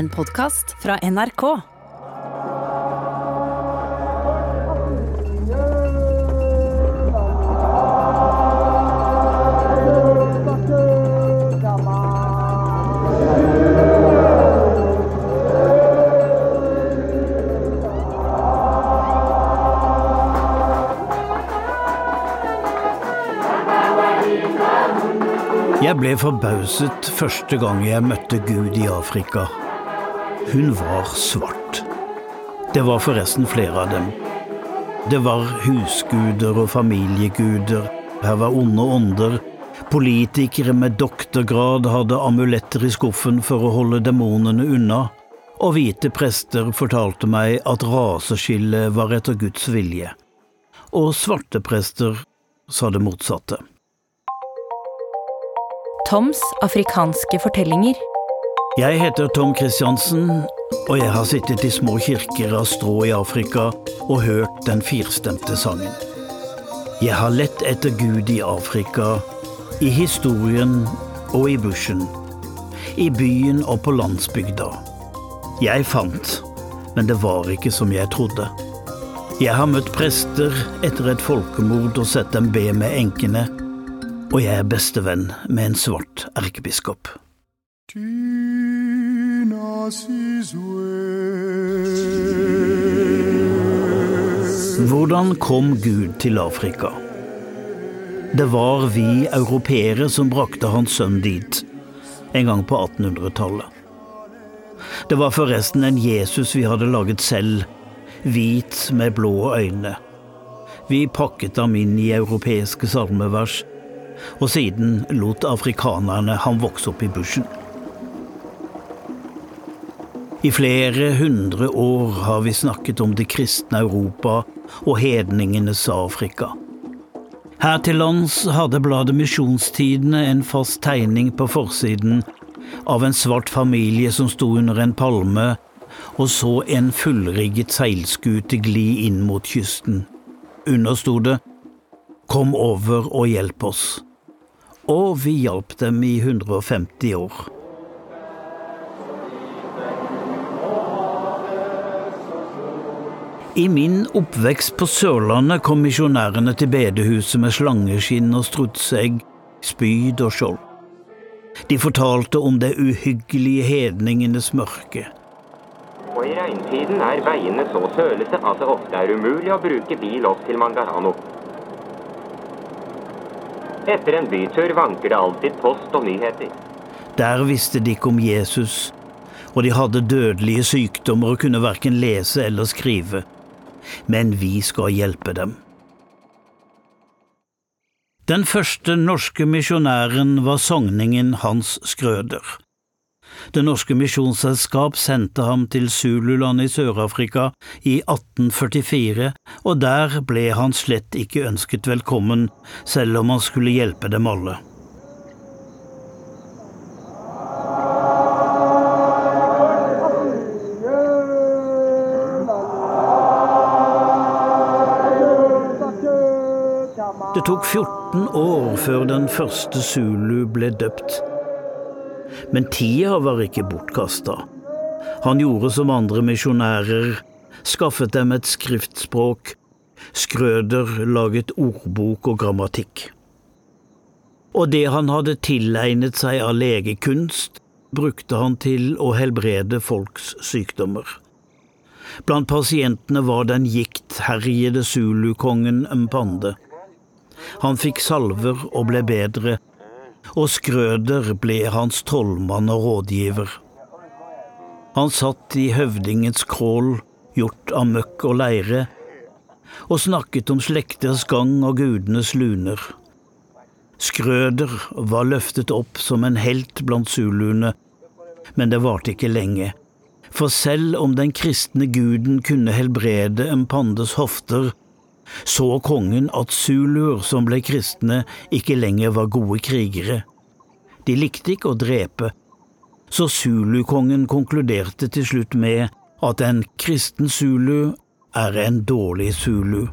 En podkast fra NRK. Jeg ble forbauset første gang jeg møtte Gud i Afrika. Hun var svart. Det var forresten flere av dem. Det var husguder og familieguder, her var onde ånder, politikere med doktorgrad hadde amuletter i skuffen for å holde demonene unna, og hvite prester fortalte meg at raseskillet var etter Guds vilje. Og svarte prester sa det motsatte. Toms afrikanske fortellinger. Jeg heter Tom Christiansen, og jeg har sittet i små kirker av strå i Afrika og hørt den firstemte sangen. Jeg har lett etter Gud i Afrika, i historien og i bushen. I byen og på landsbygda. Jeg fant, men det var ikke som jeg trodde. Jeg har møtt prester etter et folkemord og sett dem be med enkene, og jeg er bestevenn med en svart erkebiskop. Hvordan kom Gud til Afrika? Det var vi europeere som brakte hans sønn dit, en gang på 1800-tallet. Det var forresten en Jesus vi hadde laget selv, hvit med blå øyne. Vi pakket ham inn i europeiske salmevers, og siden lot afrikanerne ham vokse opp i bushen. I flere hundre år har vi snakket om det kristne Europa og hedningenes Afrika. Her til lands hadde bladet Misjonstidene en fast tegning på forsiden av en svart familie som sto under en palme og så en fullrigget seilskute gli inn mot kysten. Under sto det Kom over og hjelp oss. Og vi hjalp dem i 150 år. I min oppvekst på Sørlandet kom misjonærene til bedehuset med slangeskinn og strutseegg, spyd og skjold. De fortalte om det uhyggelige hedningenes mørke. Og i regntiden er veiene så sølete at det ofte er umulig å bruke bil opp til Mangarano. Etter en bytur vanker det alltid post og nyheter. Der visste de ikke om Jesus, og de hadde dødelige sykdommer og kunne verken lese eller skrive. Men vi skal hjelpe dem. Den første norske misjonæren var sogningen Hans Skrøder. Det norske misjonsselskap sendte ham til Zululand i Sør-Afrika i 1844, og der ble han slett ikke ønsket velkommen, selv om han skulle hjelpe dem alle. Det tok 14 år før den første Zulu ble døpt. Men tida var ikke bortkasta. Han gjorde som andre misjonærer, skaffet dem et skriftspråk, Skrøder laget ordbok og grammatikk. Og det han hadde tilegnet seg av legekunst, brukte han til å helbrede folks sykdommer. Blant pasientene var den giktherjede zulukongen Mpande. Han fikk salver og ble bedre, og Skrøder ble hans trollmann og rådgiver. Han satt i høvdingens krål, gjort av møkk og leire, og snakket om slekters gang og gudenes luner. Skrøder var løftet opp som en helt blant zuluene, men det varte ikke lenge. For selv om den kristne guden kunne helbrede en pandes hofter, så kongen at zuluer som ble kristne, ikke lenger var gode krigere. De likte ikke å drepe, så zulukongen konkluderte til slutt med at en kristen zulu er en dårlig zulu.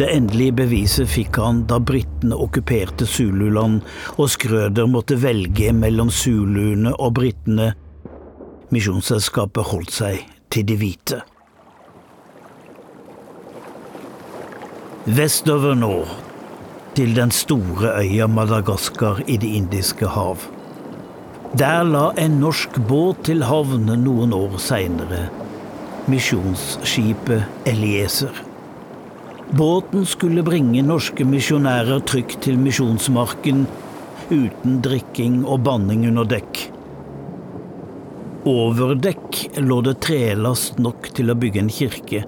Det endelige beviset fikk han da britene okkuperte Zululand og Skrøder måtte velge mellom zuluene og britene. Misjonsselskapet holdt seg til de hvite. Vestover nå, til den store øya Madagaskar i Det indiske hav. Der la en norsk båt til havn noen år seinere, misjonsskipet Elieser. Båten skulle bringe norske misjonærer trygt til misjonsmarken, uten drikking og banning under dekk. Over dekk lå det trelast nok til å bygge en kirke.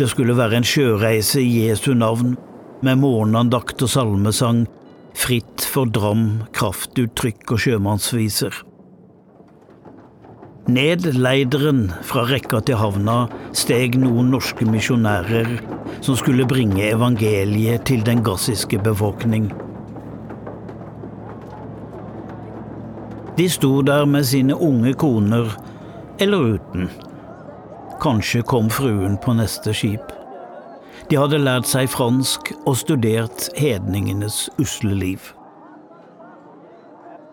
Det skulle være en sjøreise i Jesu navn, med morgenandakt og salmesang, fritt for dram, kraftuttrykk og sjømannsviser. Ned leideren fra rekka til havna steg noen norske misjonærer som skulle bringe evangeliet til den gassiske befolkning. De sto der med sine unge koner, eller uten. Kanskje kom fruen på neste skip. De hadde lært seg fransk og studert hedningenes usle liv.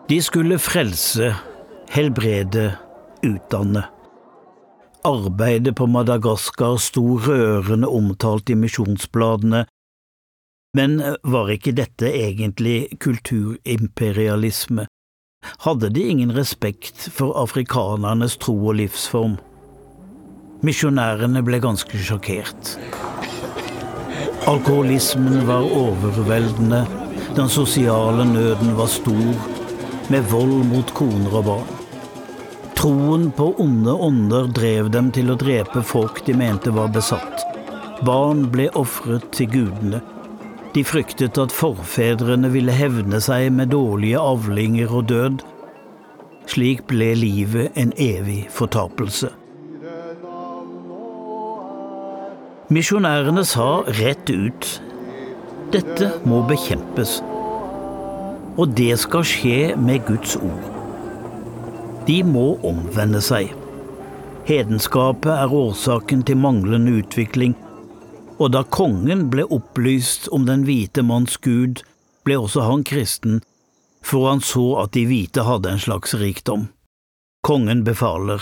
De skulle frelse, helbrede utdanne. Arbeidet på Madagaskar sto rørende omtalt i misjonsbladene, men var ikke dette egentlig kulturimperialisme? Hadde de ingen respekt for afrikanernes tro og livsform? Misjonærene ble ganske sjokkert. Alkoholismen var overveldende, den sosiale nøden var stor, med vold mot koner og barn. Troen på onde ånder drev dem til å drepe folk de mente var besatt. Barn ble ofret til gudene. De fryktet at forfedrene ville hevne seg med dårlige avlinger og død. Slik ble livet en evig fortapelse. Misjonærene sa rett ut dette må bekjempes. Og det skal skje med Guds ord. De må omvende seg. Hedenskapet er årsaken til manglende utvikling, og da kongen ble opplyst om den hvite manns gud, ble også han kristen, for han så at de hvite hadde en slags rikdom. Kongen befaler,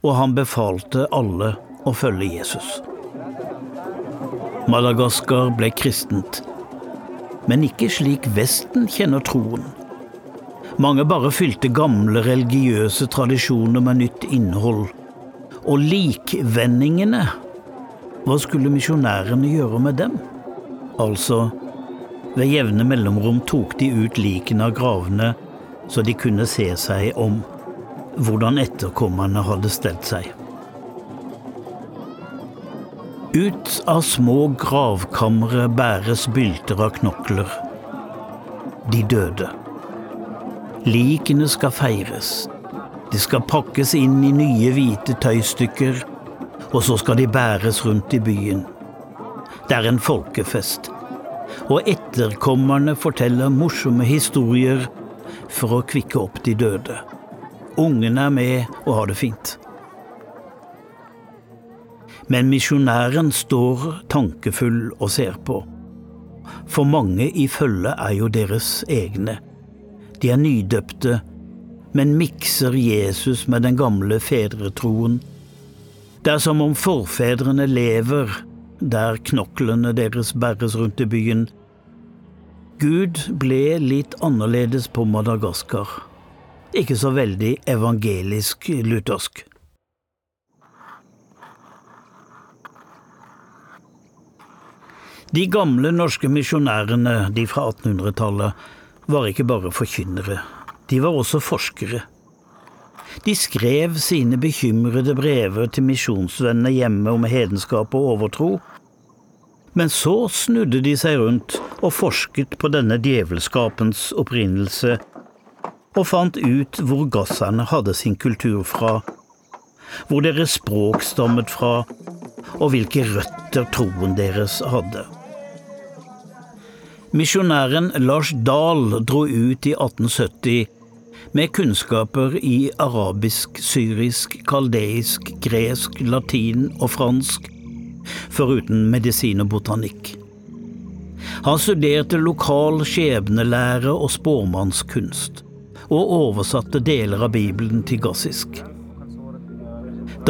og han befalte alle å følge Jesus. Madagaskar ble kristent, men ikke slik Vesten kjenner troen. Mange bare fylte gamle religiøse tradisjoner med nytt innhold. Og likvendingene, hva skulle misjonærene gjøre med dem? Altså, ved jevne mellomrom tok de ut likene av gravene, så de kunne se seg om hvordan etterkommerne hadde stelt seg. Ut av små gravkamre bæres bylter av knokler. De døde. Likene skal feires. De skal pakkes inn i nye hvite tøystykker, og så skal de bæres rundt i byen. Det er en folkefest. Og etterkommerne forteller morsomme historier for å kvikke opp de døde. Ungene er med og har det fint. Men misjonæren står tankefull og ser på. For mange i følget er jo deres egne. De er nydøpte, men mikser Jesus med den gamle fedretroen. Det er som om forfedrene lever der knoklene deres bæres rundt i byen. Gud ble litt annerledes på Madagaskar. Ikke så veldig evangelisk-luthersk. De gamle norske misjonærene, de fra 1800-tallet, var ikke bare forkynnere, de var også forskere. De skrev sine bekymrede brever til misjonsvennene hjemme om hedenskap og overtro, men så snudde de seg rundt og forsket på denne djevelskapens opprinnelse, og fant ut hvor gasserne hadde sin kultur fra, hvor deres språk stammet fra, og hvilke røtter troen deres hadde. Misjonæren Lars Dahl dro ut i 1870 med kunnskaper i arabisk, syrisk, kaldeisk, gresk, latin og fransk, foruten medisin og botanikk. Han studerte lokal skjebnelære og spåmannskunst, og oversatte deler av Bibelen til gassisk.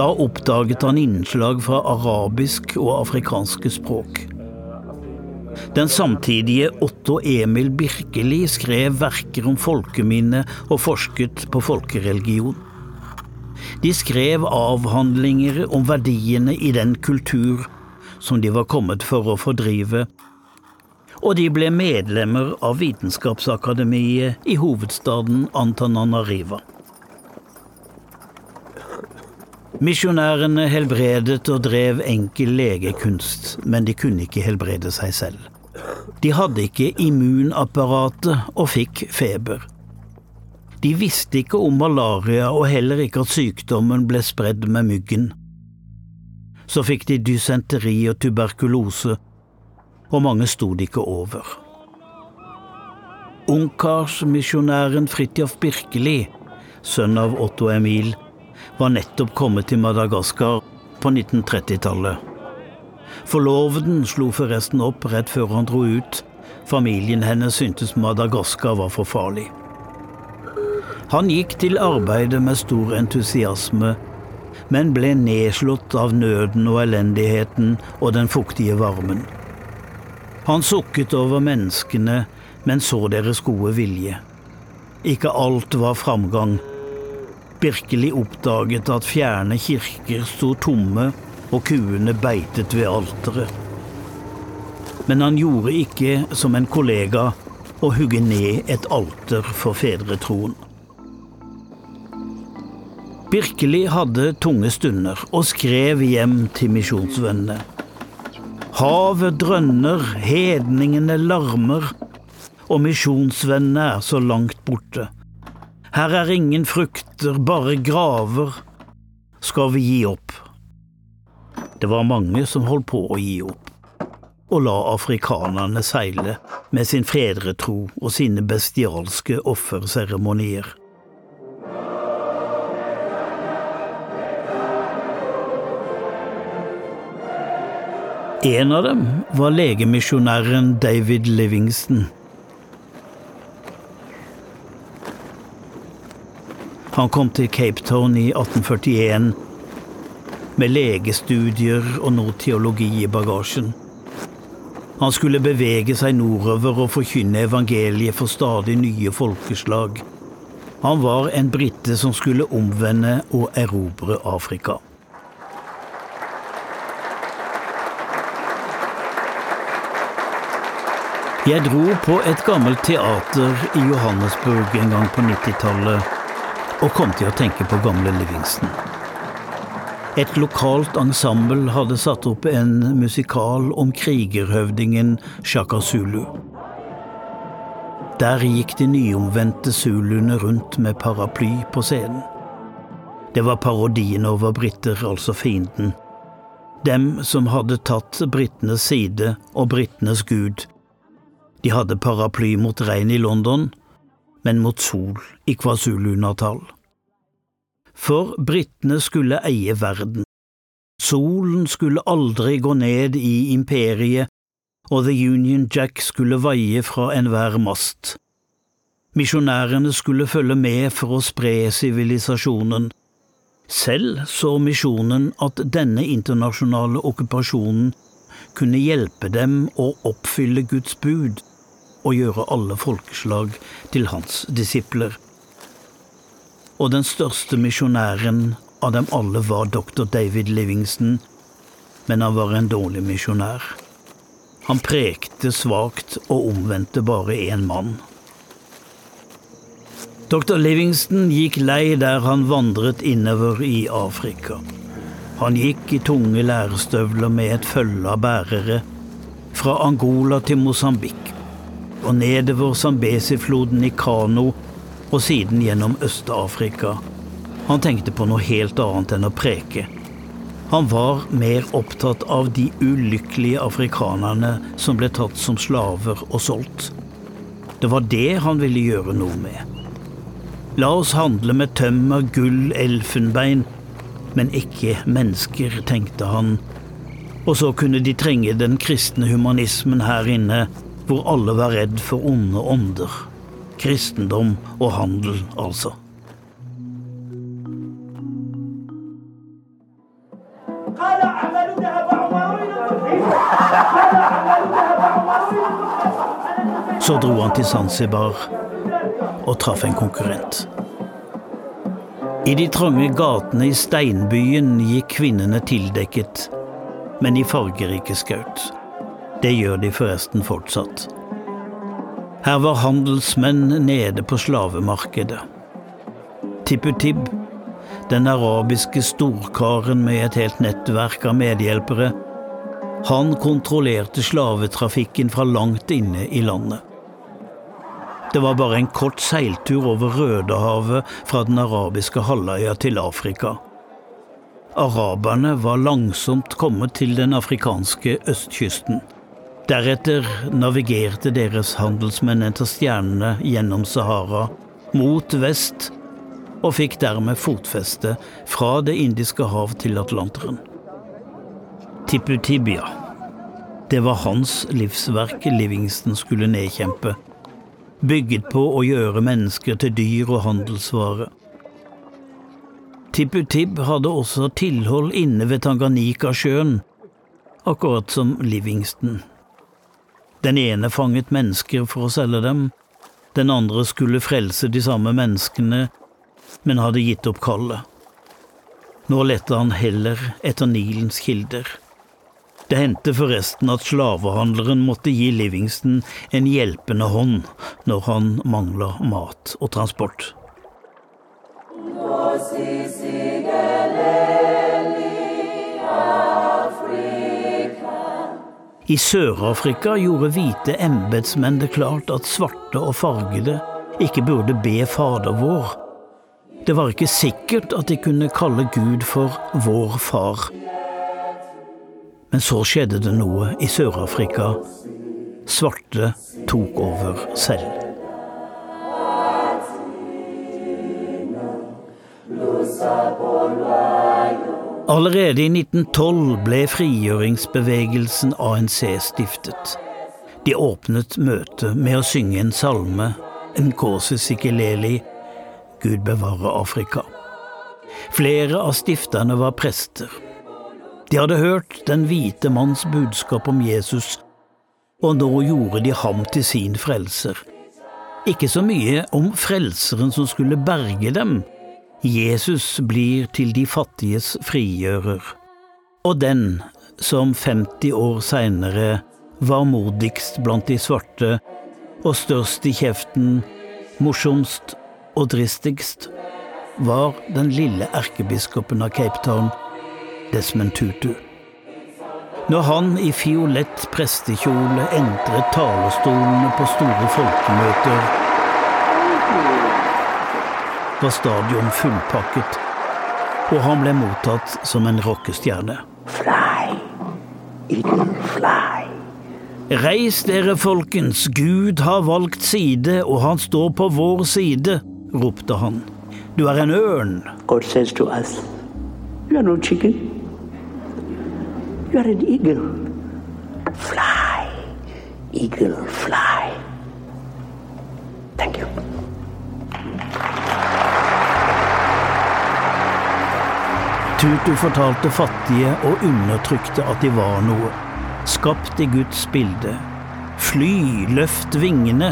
Da oppdaget han innslag fra arabisk og afrikanske språk. Den samtidige Otto Emil Birkeli skrev verker om folkeminne og forsket på folkereligion. De skrev avhandlinger om verdiene i den kultur som de var kommet for å fordrive, og de ble medlemmer av Vitenskapsakademiet i hovedstaden Antananariva. Misjonærene helbredet og drev enkel legekunst, men de kunne ikke helbrede seg selv. De hadde ikke immunapparatet og fikk feber. De visste ikke om malaria og heller ikke at sykdommen ble spredd med myggen. Så fikk de dysenteri og tuberkulose, og mange sto det ikke over. Ungkarsmisjonæren Fridtjof Birkeli, sønn av Otto Emil, var nettopp kommet til Madagaskar på 1930-tallet. Forloveden slo forresten opp rett før han dro ut. Familien hennes syntes Madagaskar var for farlig. Han gikk til arbeidet med stor entusiasme, men ble nedslått av nøden og elendigheten og den fuktige varmen. Han sukket over menneskene, men så deres gode vilje. Ikke alt var framgang. Birkeli oppdaget at fjerne kirker sto tomme og kuene beitet ved alteret. Men han gjorde ikke som en kollega å hugge ned et alter for fedretroen. Birkeli hadde tunge stunder og skrev hjem til misjonsvennene. Havet drønner, hedningene larmer, og misjonsvennene er så langt borte. Her er ingen frukter, bare graver. Skal vi gi opp? Det var mange som holdt på å gi opp, og la afrikanerne seile med sin fedretro og sine bestialske offerseremonier. En av dem var legemisjonæren David Livingston. Han kom til Cape Town i 1841 med legestudier og noe teologi i bagasjen. Han skulle bevege seg nordover og forkynne evangeliet for stadig nye folkeslag. Han var en brite som skulle omvende og erobre Afrika. Jeg dro på et gammelt teater i Johannesburg en gang på 90-tallet og kom til å tenke på gamle Livingston. Et lokalt ensemble hadde satt opp en musikal om krigerhøvdingen Shaka Zulu. Der gikk de nyomvendte zuluene rundt med paraply på scenen. Det var parodien over briter, altså fienden. Dem som hadde tatt britenes side og britenes gud. De hadde paraply mot regn i London, men mot sol i KwaZulu-Natal. For britene skulle eie verden. Solen skulle aldri gå ned i imperiet, og The Union Jack skulle vaie fra enhver mast. Misjonærene skulle følge med for å spre sivilisasjonen. Selv så misjonen at denne internasjonale okkupasjonen kunne hjelpe dem å oppfylle Guds bud og gjøre alle folkeslag til hans disipler. Og den største misjonæren av dem alle var dr. David Livingston, men han var en dårlig misjonær. Han prekte svakt og omvendte bare én mann. Dr. Livingston gikk lei der han vandret innover i Afrika. Han gikk i tunge lærestøvler med et følge av bærere, fra Angola til Mosambik og nedover Zambesi-floden i kano og siden gjennom Øst-Afrika. Han tenkte på noe helt annet enn å preke. Han var mer opptatt av de ulykkelige afrikanerne som ble tatt som slaver og solgt. Det var det han ville gjøre noe med. La oss handle med tømmer, gull, elfenbein, men ikke mennesker, tenkte han, Og så kunne de trenge den kristne humanismen her inne, hvor alle var redd for onde ånder. Kristendom og handel, altså. Så dro han til Zanzibar og traff en konkurrent. I de trange gatene i steinbyen gikk kvinnene tildekket, men i fargerike skaut. Det gjør de forresten fortsatt. Her var handelsmenn nede på slavemarkedet. Tipputib, den arabiske storkaren med et helt nettverk av medhjelpere, han kontrollerte slavetrafikken fra langt inne i landet. Det var bare en kort seiltur over Rødehavet fra den arabiske halvøya til Afrika. Araberne var langsomt kommet til den afrikanske østkysten. Deretter navigerte deres handelsmenn etter stjernene gjennom Sahara, mot vest, og fikk dermed fotfeste fra Det indiske hav til Atlanteren. Tipputibia. Det var hans livsverk Livingston skulle nedkjempe bygget på å gjøre mennesker til dyr og handelsvare. Tipputib hadde også tilhold inne ved Tanganyika-sjøen, akkurat som Livingston. Den ene fanget mennesker for å selge dem, den andre skulle frelse de samme menneskene, men hadde gitt opp kallet. Nå lette han heller etter Nilens kilder. Det hendte forresten at slavehandleren måtte gi Livingston en hjelpende hånd når han mangla mat og transport. I Sør-Afrika gjorde hvite embetsmenn det klart at svarte og fargede ikke burde be Fader vår. Det var ikke sikkert at de kunne kalle Gud for vår far. Men så skjedde det noe i Sør-Afrika. Svarte tok over selv. Allerede i 1912 ble frigjøringsbevegelsen ANC stiftet. De åpnet møtet med å synge en salme, Nkosi Sikeleli, Gud bevare Afrika. Flere av stifterne var prester. De hadde hørt den hvite manns budskap om Jesus, og nå gjorde de ham til sin frelser. Ikke så mye om frelseren som skulle berge dem. Jesus blir til de fattiges frigjører. Og den som 50 år seinere var modigst blant de svarte og størst i kjeften, morsomst og dristigst, var den lille erkebiskopen av Cape Town, Desmond Tutu. Når han i fiolett prestekjole entret talerstolene på store folkemøter, var stadion fullpakket, og han ble mottatt som en rockestjerne. Fly, eagle, fly. Reis dere, folkens, Gud har valgt side, og han står på vår side, ropte han. Du er en ørn. God says to us, You are no chicken. You are an eagle. Fly, eagle, fly. Thank you. Tutu fortalte fattige og undertrykte at de var noe. Skapt i Guds bilde. Fly, løft vingene.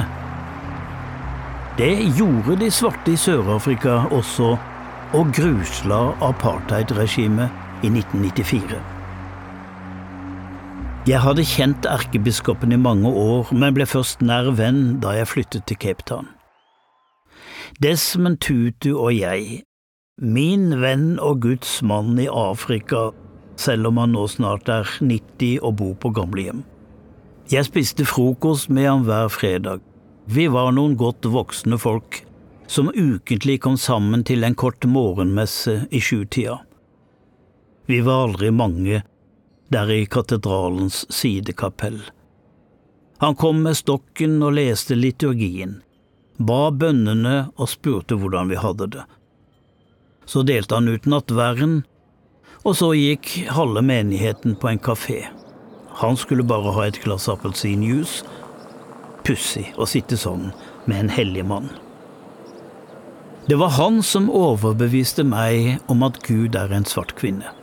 Det gjorde de svarte i Sør-Afrika også, og grusla apartheidregimet i 1994. Jeg hadde kjent erkebiskopen i mange år, men ble først nær venn da jeg flyttet til Cape Town. Desmond Tutu og jeg, min venn og Guds mann i Afrika, selv om han nå snart er 90 og bor på gamlehjem. Jeg spiste frokost med ham hver fredag. Vi var noen godt voksne folk som ukentlig kom sammen til en kort morgenmesse i sjutida. Vi var aldri mange, der i katedralens sidekapell. Han kom med stokken og leste liturgien, ba bønnene og spurte hvordan vi hadde det. Så delte han ut nattverden, Og så gikk halve menigheten på en kafé. Han skulle bare ha et glass appelsinjuice. Pussig å sitte sånn med en hellig mann. Det var han som overbeviste meg om at Gud er en svart kvinne.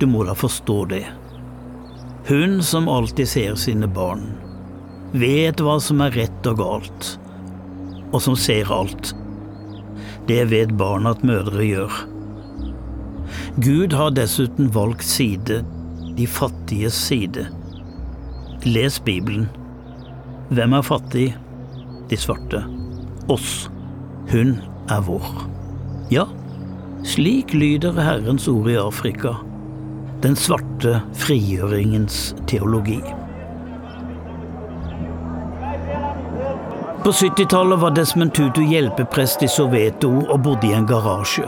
Du må da forstå det. Hun som alltid ser sine barn, vet hva som er rett og galt, og som ser alt. Det vet barna at mødre gjør. Gud har dessuten valgt side, de fattiges side. Les Bibelen. Hvem er fattig? De svarte. Oss. Hun er vår. Ja, slik lyder Herrens ord i Afrika. Den svarte frigjøringens teologi. På 70-tallet var Desmond Tutu hjelpeprest i Soveto og bodde i en garasje.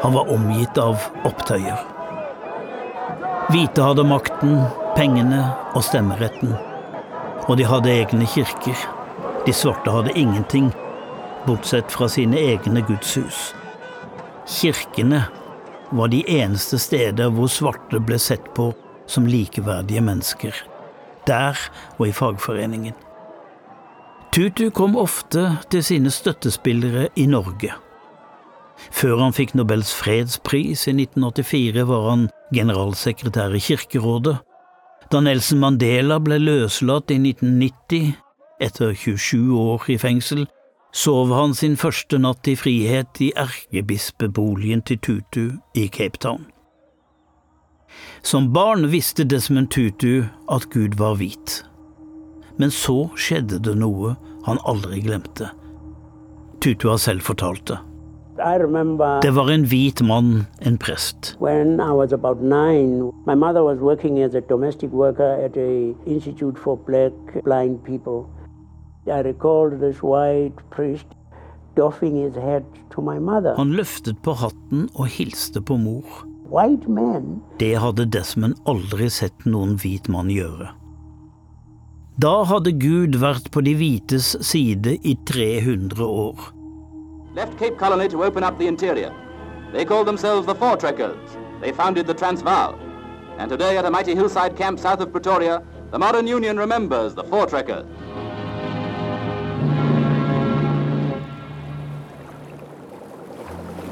Han var omgitt av opptøyer. Hvite hadde makten, pengene og stemmeretten. Og de hadde egne kirker. De svarte hadde ingenting, bortsett fra sine egne gudshus. Kirkene var de eneste steder hvor svarte ble sett på som likeverdige mennesker. Der og i fagforeningen. Tutu kom ofte til sine støttespillere i Norge. Før han fikk Nobels fredspris i 1984, var han generalsekretær i Kirkerådet. Da Nelson Mandela ble løslatt i 1990, etter 27 år i fengsel, sov han sin første natt i frihet i erkebispeboligen til Tutu i Cape Town. Som barn visste Desmond Tutu at Gud var hvit. Men så skjedde det noe han aldri glemte. Tutu har selv fortalt det. Det var en hvit mann, en prest. When I was about nine, my mother was working as a domestic worker at a institute for black blind people. I recalled this white priest doffing his hat to my mother. Han løftet på hatten og hilste på mor. Det hadde Desmond aldri sett noen hvit mann gjøre. Da hadde Gud vært på de hvites side i 300 år. left Cape Colony to open up the interior. They called themselves the Foretrekkers. They founded the Transvaal. And today, at a mighty hillside camp south of Pretoria, the modern Union remembers the Foretrekkers.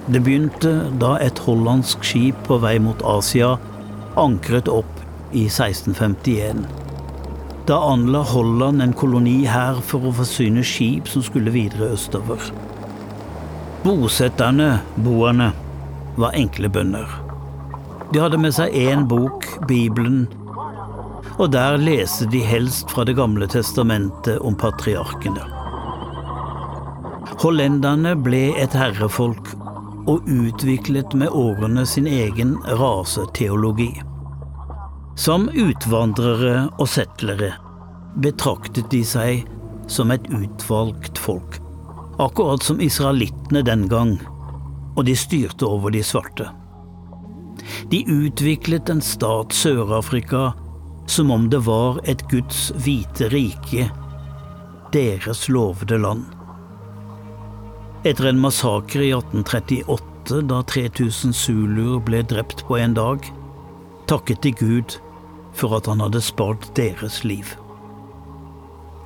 Det begynte da et hollandsk skip på vei mot Asia ankret opp i 1651. Da anla Holland en koloni her for å forsyne skip som skulle videre østover. Bosetterne, boerne, var enkle bønder. De hadde med seg én bok, Bibelen, og der leste de helst fra Det gamle testamentet om patriarkene. Hollenderne ble et herrefolk og utviklet med årene sin egen raseteologi. Som utvandrere og settlere betraktet de seg som et utvalgt folk, akkurat som israelittene den gang, og de styrte over de svarte. De utviklet en stat Sør-Afrika som om det var et Guds hvite rike, deres lovede land. Etter en massakre i 1838, da 3000 zuluer ble drept på en dag, takket de Gud for at han hadde spart deres liv.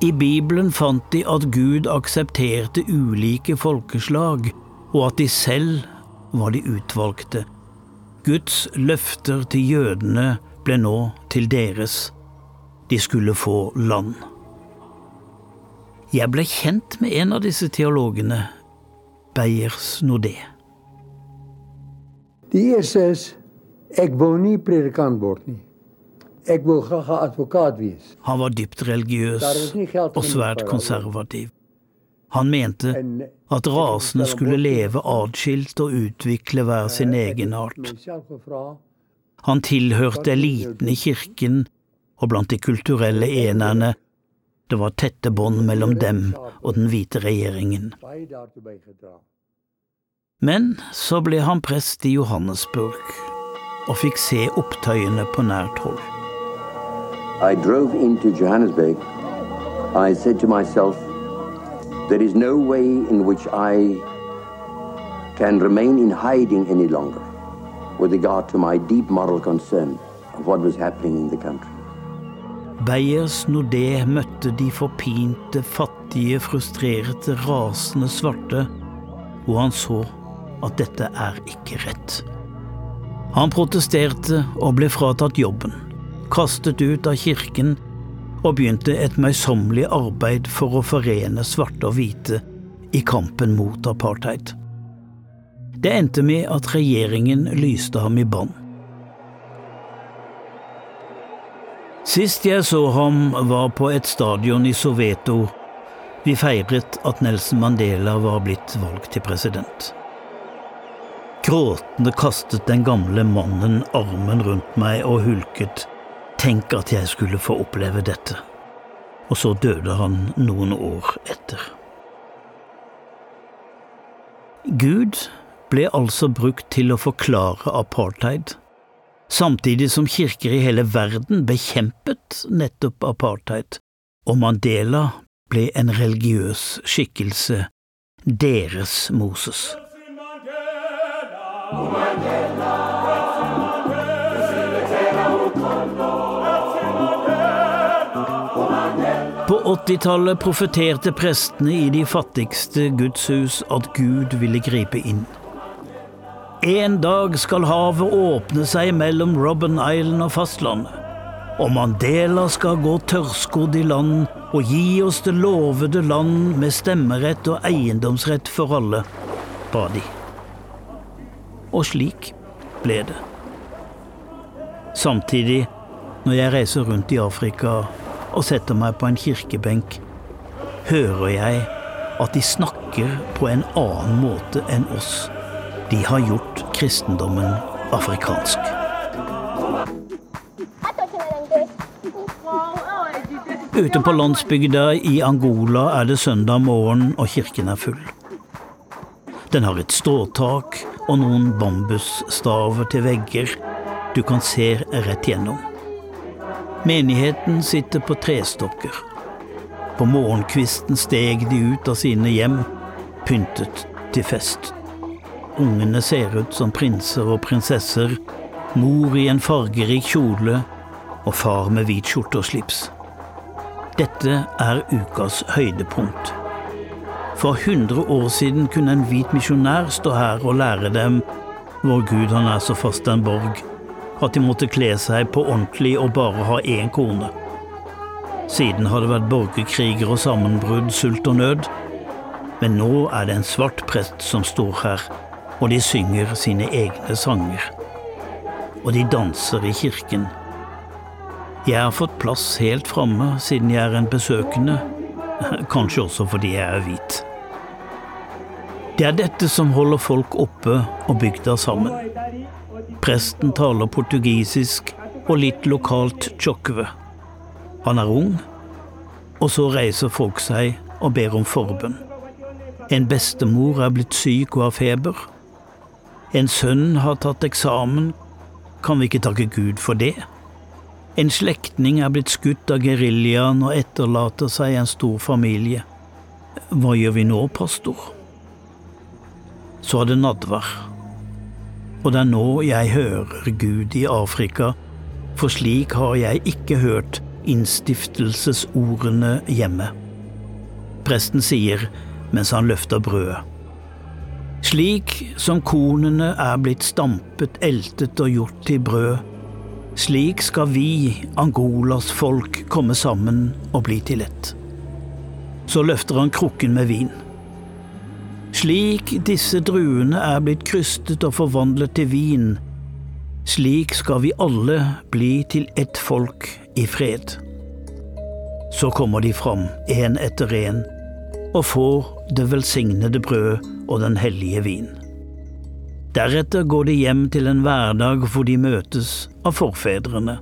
I Bibelen fant de at Gud aksepterte ulike folkeslag, og at de selv var de utvalgte. Guds løfter til jødene ble nå til deres. De skulle få land. Jeg ble kjent med en av disse teologene, Beyers Nodé. Die er is, jeg wou nie predikant word nie. vil 'n wees. Han var dypt religiøs og svært konservativ. Han mente at rasene skulle leve atskilt og utvikle hver sin egenart. Han tilhørte eliten i kirken og blant de kulturelle enerne. Det var tette bånd mellom dem og den hvite regjeringen. Men så ble han prest i Johannesburg og fikk se opptøyene på nært hold. I drove into Johannesburg. I said to myself, there is no way in which I can remain in hiding any longer. with regard to my deep moral concern of what was happening in the country. Beyers Nodé møtte de forpinte, fattige, frustrerte, rasende svarte, og han så at dette er ikke rett. Han protesterte og ble fratatt jobben, kastet ut av kirken og begynte et møysommelig arbeid for å forene svarte og hvite i kampen mot apartheid. Det endte med at regjeringen lyste ham i bann. Sist jeg så ham, var på et stadion i Soweto. Vi feiret at Nelson Mandela var blitt valgt til president. Gråtende kastet den gamle mannen armen rundt meg og hulket. Tenk at jeg skulle få oppleve dette. Og så døde han noen år etter. Gud ble altså brukt til å forklare apartheid samtidig som kirker i hele verden bekjempet nettopp apartheid, og Mandela ble en religiøs skikkelse, deres Moses. På 80-tallet profeterte prestene i de fattigste gudshus at Gud ville gripe inn. En dag skal havet åpne seg mellom Robben Island og fastlandet. Og Mandela skal gå tørrskodd i land og gi oss det lovede land med stemmerett og eiendomsrett for alle, ba de. Og slik ble det. Samtidig, når jeg reiser rundt i Afrika og setter meg på en kirkebenk, hører jeg at de snakker på en annen måte enn oss de har gjort kristendommen afrikansk. Ute på landsbygda i Angola er det søndag morgen, og kirken er full. Den har et ståtak og noen bambusstaver til vegger du kan se rett gjennom. Menigheten sitter på trestokker. På morgenkvisten steg de ut av sine hjem, pyntet til fest. Ungene ser ut som prinser og prinsesser, mor i en fargerik kjole og far med hvit skjorte og slips. Dette er ukas høydepunkt. For 100 år siden kunne en hvit misjonær stå her og lære dem vår Gud han er så fast en borg, at de måtte kle seg på ordentlig og bare ha én kone. Siden har det vært borgerkriger og sammenbrudd, sult og nød. Men nå er det en svart prest som står her og de synger sine egne sanger. Og de danser i kirken. Jeg har fått plass helt framme siden jeg er en besøkende, kanskje også fordi jeg er hvit. Det er dette som holder folk oppe og bygda sammen. Presten taler portugisisk og litt lokalt tjokve. Han er ung, og så reiser folk seg og ber om forbønn. En bestemor er blitt syk og har feber. En sønn har tatt eksamen, kan vi ikke takke Gud for det? En slektning er blitt skutt av geriljaen og etterlater seg en stor familie. Hva gjør vi nå, pastor? Så er det nadvær. Og det er nå jeg hører Gud i Afrika, for slik har jeg ikke hørt innstiftelsesordene hjemme. Presten sier mens han løfter brødet. Slik som kornene er blitt stampet, eltet og gjort til brød, slik skal vi, Angolas folk, komme sammen og bli til ett. Så løfter han krukken med vin. Slik disse druene er blitt krystet og forvandlet til vin, slik skal vi alle bli til ett folk i fred. Så kommer de fram, én etter én, og får det velsignede brød og den hellige vin. Deretter går de hjem til en hverdag hvor de møtes av forfedrene.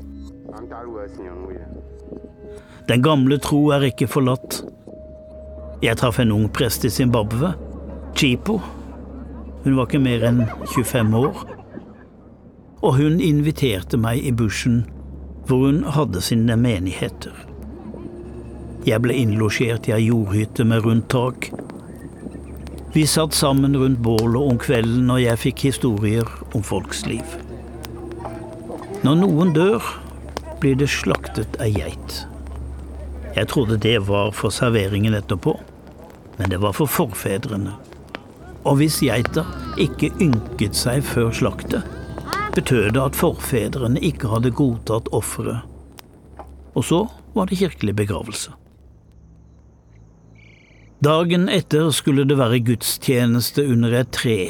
Den gamle tro er ikke forlatt. Jeg traff en ung prest i Zimbabwe, Chipo. Hun var ikke mer enn 25 år. Og hun inviterte meg i bushen, hvor hun hadde sine menigheter. Jeg ble innlosjert i ei jordhytte med rundt tak. Vi satt sammen rundt bålet om kvelden, og jeg fikk historier om folks liv. Når noen dør, blir det slaktet ei geit. Jeg trodde det var for serveringen etterpå, men det var for forfedrene. Og hvis geita ikke ynket seg før slaktet, betød det at forfedrene ikke hadde godtatt offeret. Og så var det kirkelig begravelse. Dagen etter skulle det være gudstjeneste under et tre,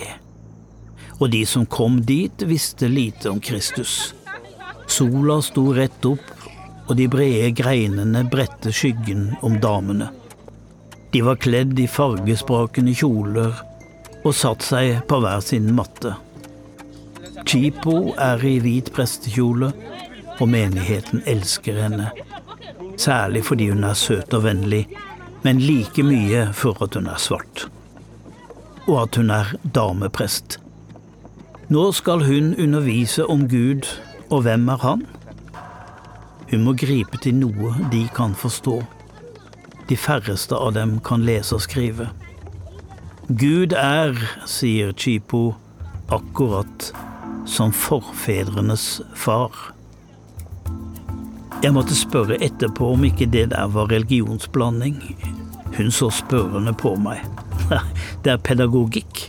og de som kom dit, visste lite om Kristus. Sola sto rett opp, og de brede greinene bredte skyggen om damene. De var kledd i fargesprakende kjoler og satt seg på hver sin matte. Chipo er i hvit prestekjole, og menigheten elsker henne. Særlig fordi hun er søt og vennlig, men like mye for at hun er svart. Og at hun er dameprest. Nå skal hun undervise om Gud, og hvem er han? Hun må gripe til noe de kan forstå. De færreste av dem kan lese og skrive. Gud er, sier Chipo, akkurat som forfedrenes far. Jeg måtte spørre etterpå om ikke det der var religionsblanding. Hun så spørrende på meg. Det er pedagogikk.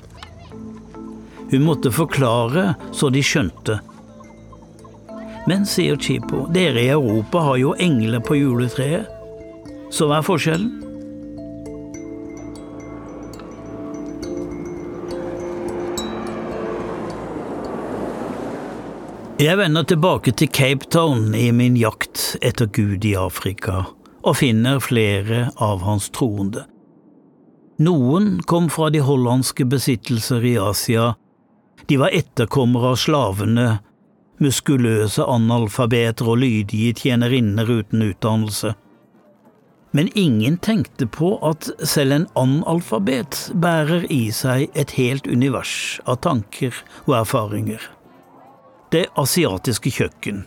Hun måtte forklare så de skjønte. Men, sier Chipo, dere i Europa har jo engler på juletreet. Så hva er forskjellen? Jeg vender tilbake til Cape Town i min jakt etter Gud i Afrika, og finner flere av hans troende. Noen kom fra de hollandske besittelser i Asia, de var etterkommere av slavene, muskuløse analfabeter og lydige tjenerinner uten utdannelse. Men ingen tenkte på at selv en analfabet bærer i seg et helt univers av tanker og erfaringer det asiatiske kjøkken.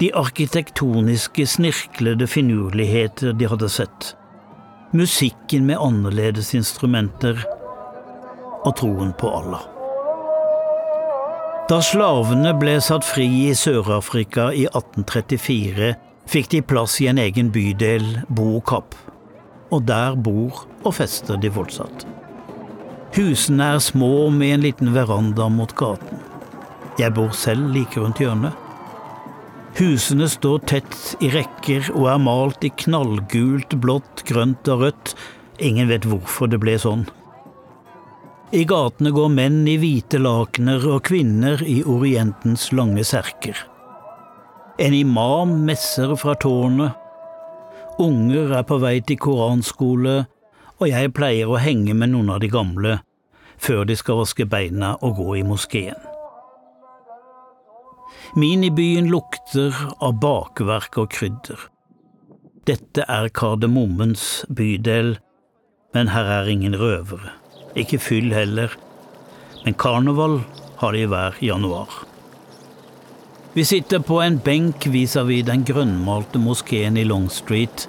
De arkitektoniske, snirklede finurligheter de hadde sett. Musikken med annerledes instrumenter. Og troen på Allah. Da slavene ble satt fri i Sør-Afrika i 1834, fikk de plass i en egen bydel, Bo-Kapp. Og der bor og fester de fortsatt. Husene er små med en liten veranda mot gaten. Jeg bor selv like rundt hjørnet. Husene står tett i rekker og er malt i knallgult, blått, grønt og rødt. Ingen vet hvorfor det ble sånn. I gatene går menn i hvite lakener og kvinner i Orientens lange serker. En imam messer fra tårnet. Unger er på vei til koranskole, og jeg pleier å henge med noen av de gamle før de skal vaske beina og gå i moskeen. Minibyen lukter av bakverk og krydder. Dette er Kardemommens bydel, men her er ingen røvere. Ikke fyll heller, men karneval har de hver januar. Vi sitter på en benk vis-à-vis den grønnmalte moskeen i Long Street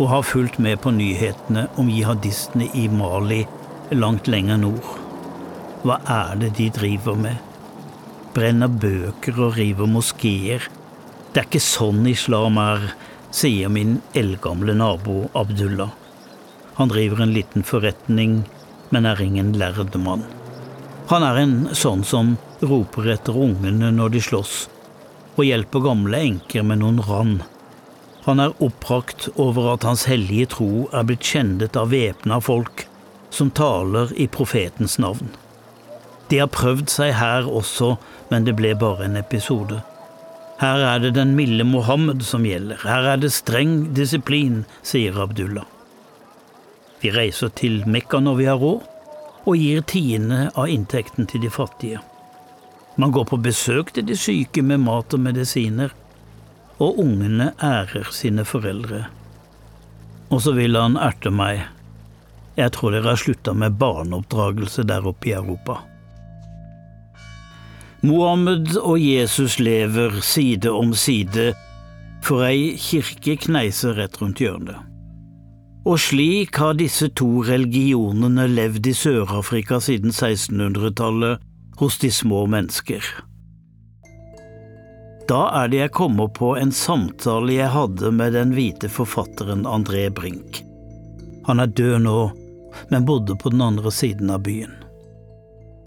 og har fulgt med på nyhetene om jihadistene i Mali langt lenger nord. Hva er det de driver med? Brenner bøker og river moskeer. Det er ikke sånn islam er, sier min eldgamle nabo Abdullah. Han driver en liten forretning, men er ingen lærd mann. Han er en sånn som roper etter ungene når de slåss, og hjelper gamle enker med noen rann. Han er oppbrakt over at hans hellige tro er blitt kjendet av væpna folk som taler i profetens navn. De har prøvd seg her også, men det ble bare en episode. Her er det den milde Mohammed som gjelder, her er det streng disiplin, sier Abdullah. Vi reiser til Mekka når vi har råd, og gir tiende av inntekten til de fattige. Man går på besøk til de syke med mat og medisiner, og ungene ærer sine foreldre. Og så vil han erte meg. Jeg tror dere har slutta med barneoppdragelse der oppe i Europa. Mohammed og Jesus lever side om side, for ei kirke kneiser rett rundt hjørnet. Og slik har disse to religionene levd i Sør-Afrika siden 1600-tallet, hos de små mennesker. Da er det jeg kommer på en samtale jeg hadde med den hvite forfatteren André Brink. Han er død nå, men bodde på den andre siden av byen.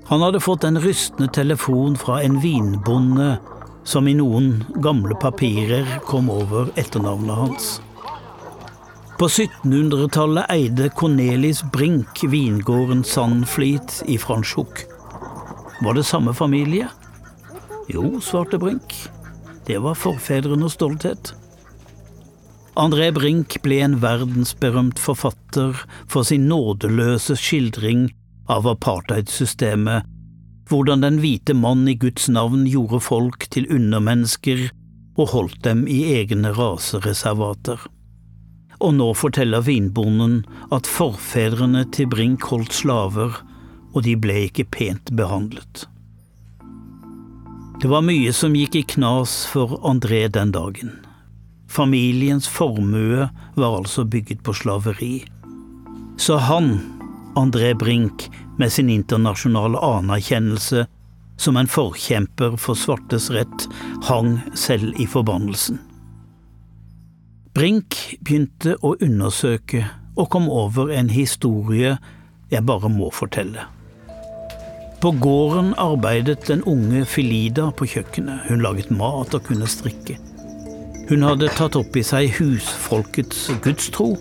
Han hadde fått en rystende telefon fra en vinbonde som i noen gamle papirer kom over etternavnet hans. På 1700-tallet eide Cornelis Brink vingården Sandflit i Franschhoek. Var det samme familie? Jo, svarte Brink. Det var forfedrenes stolthet. André Brink ble en verdensberømt forfatter for sin nådeløse skildring av apartheidsystemet, hvordan den hvite mann i Guds navn gjorde folk til undermennesker og holdt dem i egne rasereservater og nå forteller vinbonden at forfedrene til Brink holdt slaver, og de ble ikke pent behandlet. Det var mye som gikk i knas for André den dagen. Familiens formue var altså bygget på slaveri. Så han, André Brink, med sin internasjonale anerkjennelse som en forkjemper for svartes rett, hang selv i forbannelsen. Brink begynte å undersøke og kom over en historie jeg bare må fortelle. På gården arbeidet den unge Filida på kjøkkenet. Hun laget mat og kunne strikke. Hun hadde tatt opp i seg husfolkets gudstro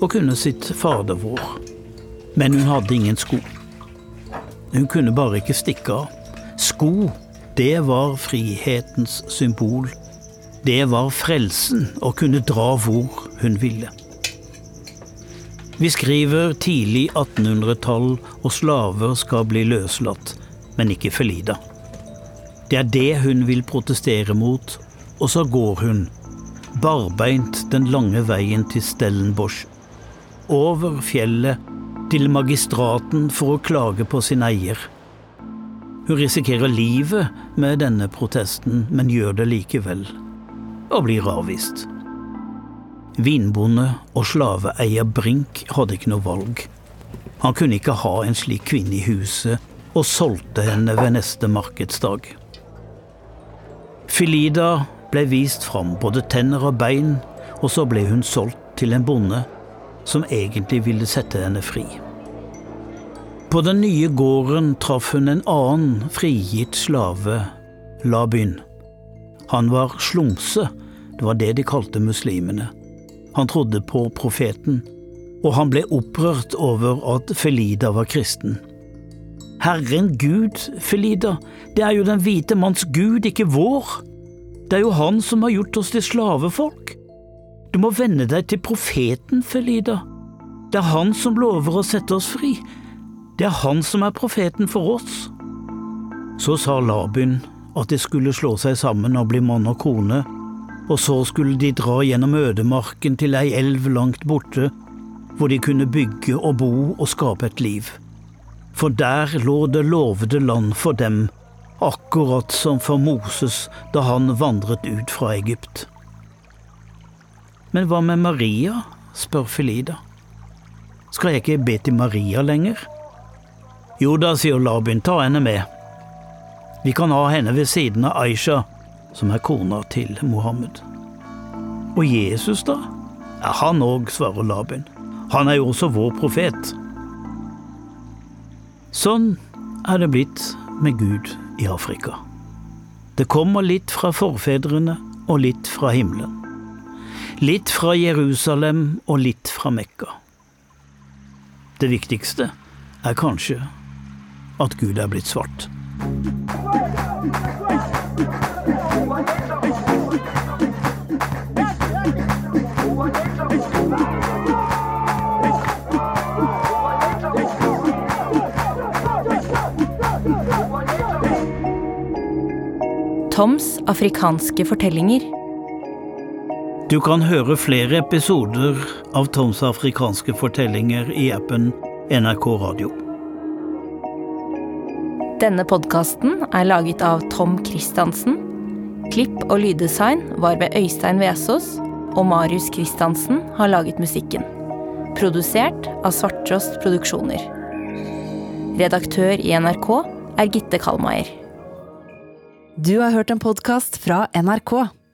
og kunne sitt fader vår. Men hun hadde ingen sko. Hun kunne bare ikke stikke av. Sko, det var frihetens symbol det var frelsen å kunne dra hvor hun ville. Vi skriver tidlig 1800-tall, og slaver skal bli løslatt, men ikke Felida. Det er det hun vil protestere mot, og så går hun, barbeint den lange veien til Stellenbosch, over fjellet til magistraten for å klage på sin eier. Hun risikerer livet med denne protesten, men gjør det likevel og blir avvist. Vinbonde og slaveeier Brink hadde ikke noe valg. Han kunne ikke ha en slik kvinne i huset, og solgte henne ved neste markedsdag. Filida ble vist fram både tenner og bein, og så ble hun solgt til en bonde som egentlig ville sette henne fri. På den nye gården traff hun en annen frigitt slave, Labyn. Han var slumse det var det de kalte muslimene. Han trodde på profeten, og han ble opprørt over at Felida var kristen. Herren Gud, Felida, det er jo den hvite manns gud, ikke vår. Det er jo han som har gjort oss til slavefolk. Du må venne deg til profeten, Felida. Det er han som lover å sette oss fri. Det er han som er profeten for oss. Så sa Labun at de skulle slå seg sammen og bli mann og kone, og så skulle de dra gjennom ødemarken til ei elv langt borte, hvor de kunne bygge og bo og skape et liv. For der lå det lovede land for dem, akkurat som for Moses da han vandret ut fra Egypt. Men hva med Maria? spør Felida. Skal jeg ikke be til Maria lenger? Jo da, sier Labin, ta henne med. Vi kan ha henne ved siden av Aisha, som er kona til Mohammed. Og Jesus, da? Ja, han òg, svarer Labin. Han er jo også vår profet. Sånn er det blitt med Gud i Afrika. Det kommer litt fra forfedrene og litt fra himmelen. Litt fra Jerusalem og litt fra Mekka. Det viktigste er kanskje at Gud er blitt svart. Toms afrikanske fortellinger. Du kan høre flere episoder av Toms afrikanske fortellinger i appen NRK Radio. Denne podkasten er laget av Tom Christiansen. Klipp og lyddesign var ved Øystein Vesaas, og Marius Christiansen har laget musikken. Produsert av Svarttrost Produksjoner. Redaktør i NRK er Gitte Kalmeier. Du har hørt en podkast fra NRK.